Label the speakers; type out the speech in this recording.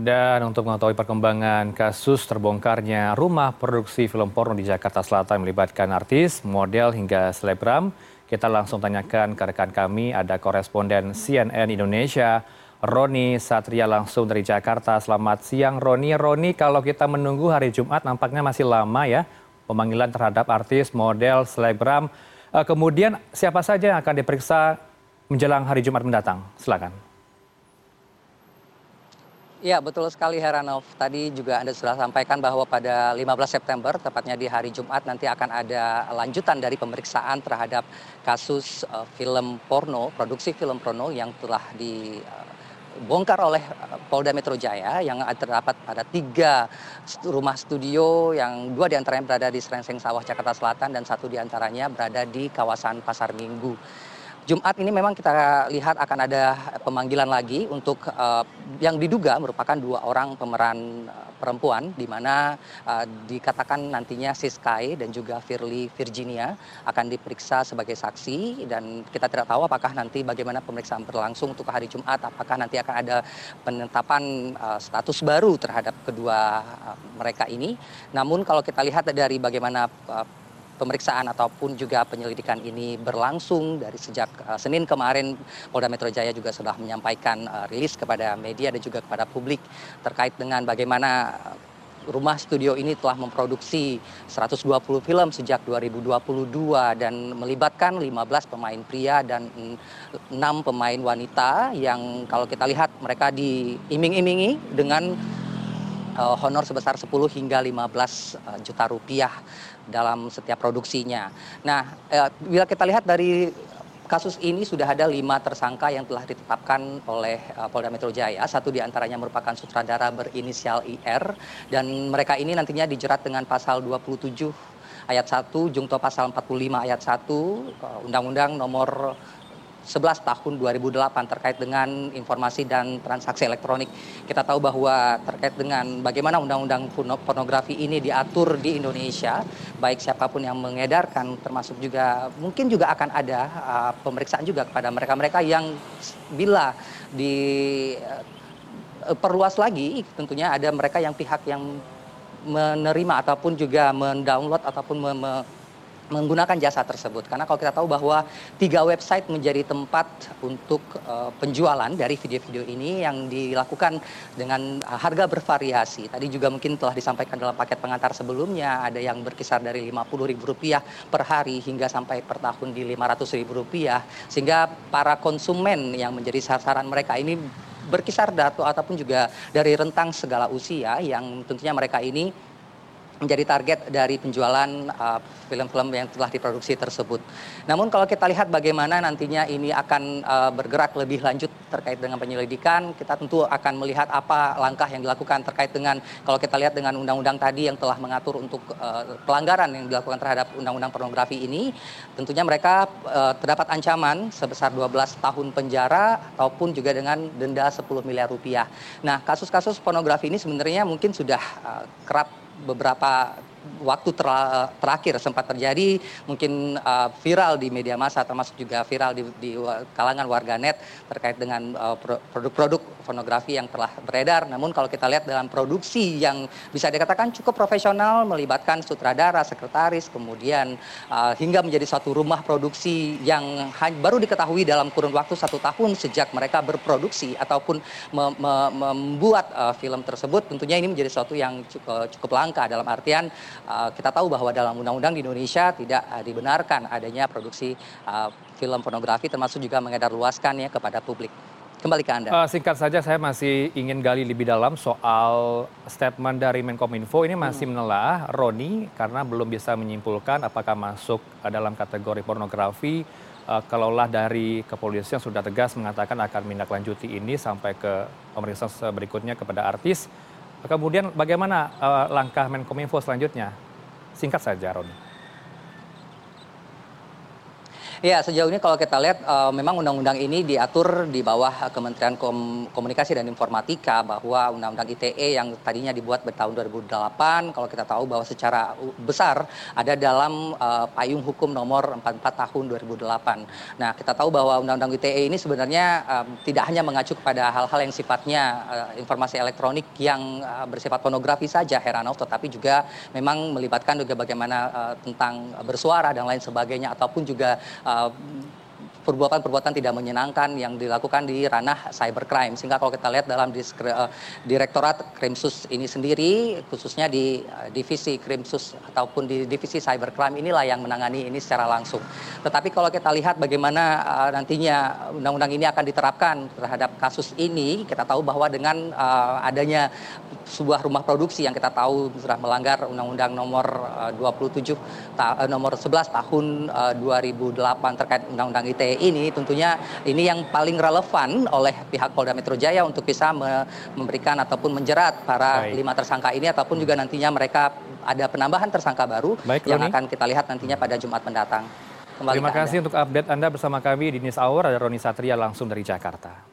Speaker 1: dan untuk mengetahui perkembangan kasus terbongkarnya rumah produksi film porno di jakarta selatan melibatkan artis model hingga selebgram kita langsung tanyakan ke rekan kami. Ada koresponden cnn indonesia roni satria langsung dari jakarta. Selamat siang roni. Roni kalau kita menunggu hari jumat nampaknya masih lama ya pemanggilan terhadap artis model selebgram. Kemudian siapa saja yang akan diperiksa menjelang hari jumat mendatang? Silakan
Speaker 2: ya betul sekali heranov. Tadi juga anda sudah sampaikan bahwa pada lima belas september tepatnya di hari jumat nanti akan ada lanjutan dari pemeriksaan terhadap kasus film porno produksi film porno yang telah dibongkar oleh polda metro jaya yang terdapat pada tiga rumah studio yang dua di antaranya berada di serengseng sawah jakarta selatan dan satu di antaranya berada di kawasan pasar minggu jumat ini memang kita lihat akan ada pemanggilan lagi untuk yang diduga merupakan dua orang pemeran perempuan di mana dikatakan nantinya siskae dan juga firly virginia akan diperiksa sebagai saksi. Dan kita tidak tahu apakah nanti bagaimana pemeriksaan berlangsung untuk hari jumat. Apakah nanti akan ada penetapan status baru terhadap kedua mereka ini. Namun kalau kita lihat dari bagaimana pemeriksaan ataupun juga penyelidikan ini berlangsung dari sejak senin kemarin polda metro jaya juga sudah menyampaikan rilis kepada media dan juga kepada publik terkait dengan bagaimana rumah studio ini telah memproduksi satu ratus dua puluh film sejak dua ribu dua puluh dua dan melibatkan lima belas pemain pria dan enam pemain wanita yang kalau kita lihat mereka diiming imingi dengan honor sebesar sepuluh hingga lima belas juta rupiah dalam setiap produksinya. Nah bila kita lihat dari kasus ini sudah ada lima tersangka yang telah ditetapkan oleh polda metro jaya. Satu di antaranya merupakan sutradara berinisial ir dan mereka ini nantinya dijerat dengan pasal dua puluh tujuh ayat satu jungto pasal empat puluh lima ayat satu undang undang nomor sebelas tahun dua ribu delapan terkait dengan informasi dan transaksi elektronik. Kita tahu bahwa terkait dengan bagaimana undang undang pornografi ini diatur di indonesia baik siapa pun yang mengedarkan termasuk juga mungkin juga akan ada pemeriksaan juga kepada mereka mereka yang bila diperluas lagi tentunya ada mereka yang pihak yang menerima ataupun juga mendownload ataupun menggunakan jasa tersebut. Karena kalau kita tahu bahwa tiga website menjadi tempat untuk penjualan dari video video ini yang dilakukan dengan harga bervariasi. Tadi juga mungkin telah disampaikan dalam paket pengantar sebelumnya ada yang berkisar dari lima puluh ribu rupiah per hari hingga sampai per tahun di lima ratus ribu rupiah. Sehingga para konsumen yang menjadi sasaran mereka ini berkisar datu ataupun juga dari rentang segala usia yang tentunya mereka ini menjadi target dari penjualan film film yang telah diproduksi tersebut. Namun kalau kita lihat bagaimana nantinya ini akan bergerak lebih lanjut terkait dengan penyelidikan kita tentu akan melihat apa langkah yang dilakukan terkait dengan kalau kita lihat dengan undang undang tadi yang telah mengatur untuk pelanggaran yang dilakukan terhadap undang undang pornografi ini tentunya mereka terdapat ancaman sebesar dua belas tahun penjara ataupun juga dengan denda sepuluh miliar rupiah. Nah kasus kasus pornografi ini sebenarnya mungkin sudah kerap beberapa waktu terakhir sempat terjadi mungkin viral di media massa termasuk juga viral di kalangan warganet terkait dengan produk produk pornografi yang telah beredar. Namun kalau kita lihat dalam produksi yang bisa dikatakan cukup profesional melibatkan sutradara sekretaris kemudian hingga menjadi suatu rumah produksi yang baru diketahui dalam kurun waktu satu tahun sejak mereka berproduksi ataupun membuat film tersebut tentunya ini menjadi suatu yang cukup langka. Dalam artian kita tahu bahwa dalam undang undang di indonesia tidak dibenarkan adanya produksi film pornografi termasuk juga mengedar luaskannya kepada publik kembali ke anda.
Speaker 1: Singkat saja saya masih ingin gali lebih dalam soal statement dari menkominfo. Ini masih menelah roni karena belum bisa menyimpulkan apakah masuk dalam kategori pornografi. Kalaulah dari kepolisian sudah tegas mengatakan akan menindaklanjuti ini sampai ke pemeriksaan berikutnya kepada artis. Kemudian bagaimana langkah menkominfo selanjutnya? Singkat saja roni
Speaker 2: Ya, sejauh ini kalau kita lihat uh, memang undang-undang ini diatur di bawah Kementerian Kom Komunikasi dan Informatika bahwa undang-undang ITE yang tadinya dibuat tahun 2008 kalau kita tahu bahwa secara besar ada dalam uh, payung hukum nomor 44 tahun 2008. Nah, kita tahu bahwa undang-undang ITE ini sebenarnya uh, tidak hanya mengacu kepada hal-hal yang sifatnya uh, informasi elektronik yang uh, bersifat pornografi saja Heranov tetapi juga memang melibatkan juga bagaimana uh, tentang bersuara dan lain sebagainya ataupun juga uh, Um. Perbuatan-perbuatan tidak menyenangkan yang dilakukan di ranah cybercrime. Sehingga kalau kita lihat dalam uh, Direktorat Krimsus ini sendiri, khususnya di uh, divisi Krimsus ataupun di divisi cybercrime inilah yang menangani ini secara langsung. Tetapi kalau kita lihat bagaimana uh, nantinya undang-undang ini akan diterapkan terhadap kasus ini, kita tahu bahwa dengan adanya sebuah rumah produksi yang kita tahu sudah melanggar Undang-Undang nomor 27 nomor 11 tahun 2008 terkait Undang-Undang ITE ini tentunya ini yang paling relevan oleh pihak Polda Metro Jaya untuk bisa memberikan ataupun menjerat para Baik. lima tersangka ini ataupun juga nantinya mereka ada penambahan tersangka baru Baik, yang Roni. akan kita lihat nantinya pada Jumat mendatang.
Speaker 1: Kembali Terima kasih untuk update Anda bersama kami di News Hour. Ada Roni Satria langsung dari Jakarta.